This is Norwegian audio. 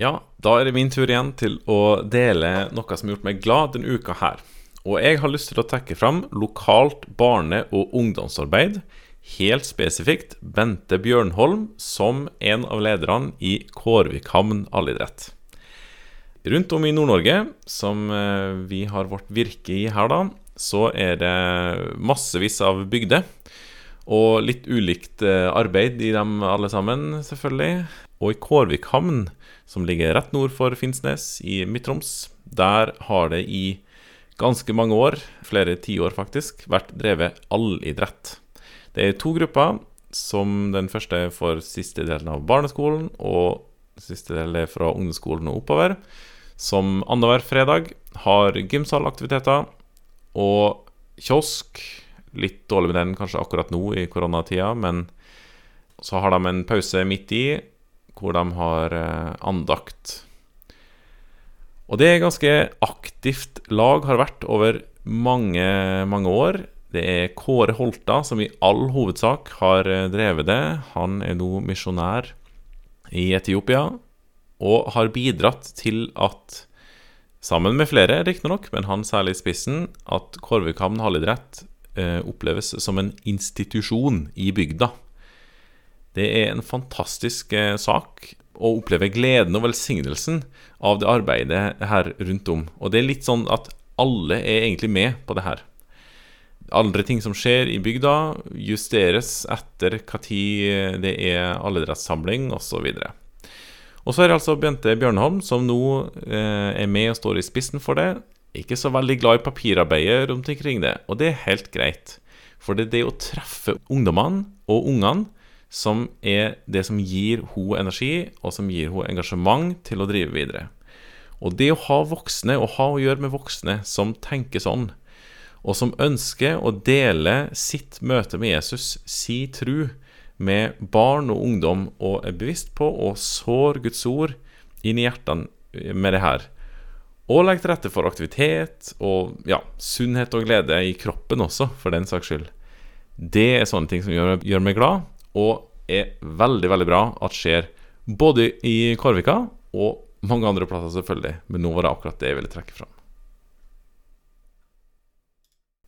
Ja, da er det min tur igjen til å dele noe som har gjort meg glad denne uka her. Og jeg har lyst til å trekke fram lokalt barne- og ungdomsarbeid. Helt spesifikt Bente Bjørnholm som en av lederne i Kårvikhamn allidrett. Rundt om i Nord-Norge, som eh, vi har vårt virke i her, da, så er det massevis av bygder. Og litt ulikt eh, arbeid i dem alle sammen, selvfølgelig. Og i Kårvik havn, som ligger rett nord for Finnsnes i Midt-Troms. Der har det i ganske mange år, flere tiår faktisk, vært drevet allidrett. Det er to grupper, som den første er for siste delen av barneskolen, og siste del er fra ungdomsskolen og oppover, som annenhver fredag har gymsalaktiviteter og kiosk. Litt dårlig med den kanskje akkurat nå i koronatida, men så har de en pause midt i hvor de har eh, andakt. Og det er ganske aktivt lag, har vært over mange, mange år. Det er Kåre Holta som i all hovedsak har eh, drevet det. Han er nå misjonær i Etiopia og har bidratt til at, sammen med flere riktignok, men han særlig i spissen, at Korvikhamn hallidrett eh, oppleves som en institusjon i bygda. Det er en fantastisk eh, sak å oppleve gleden og velsignelsen av det arbeidet her rundt om. Og det er litt sånn at alle er egentlig med på det her. Andre ting som skjer i bygda, justeres etter når det er alledrettssamling osv. Og så er det altså Bjente Bjørnholm som nå eh, er med og står i spissen for det. Ikke så veldig glad i papirarbeidet rundt omkring det, og det er helt greit. For det er det å treffe ungdommene og ungene som er det som gir henne energi, og som gir henne engasjement til å drive videre. Og det å ha voksne, og ha å gjøre med voksne som tenker sånn, og som ønsker å dele sitt møte med Jesus, si tru, med barn og ungdom, og er bevisst på å sår Guds ord inn i hjertene med det her. Og legge til rette for aktivitet og ja, sunnhet og glede i kroppen også, for den saks skyld. Det er sånne ting som gjør, gjør meg glad, og er veldig, veldig bra at skjer både i Kårvika og mange andre plasser, selvfølgelig. Men nå var det akkurat det jeg ville trekke fram.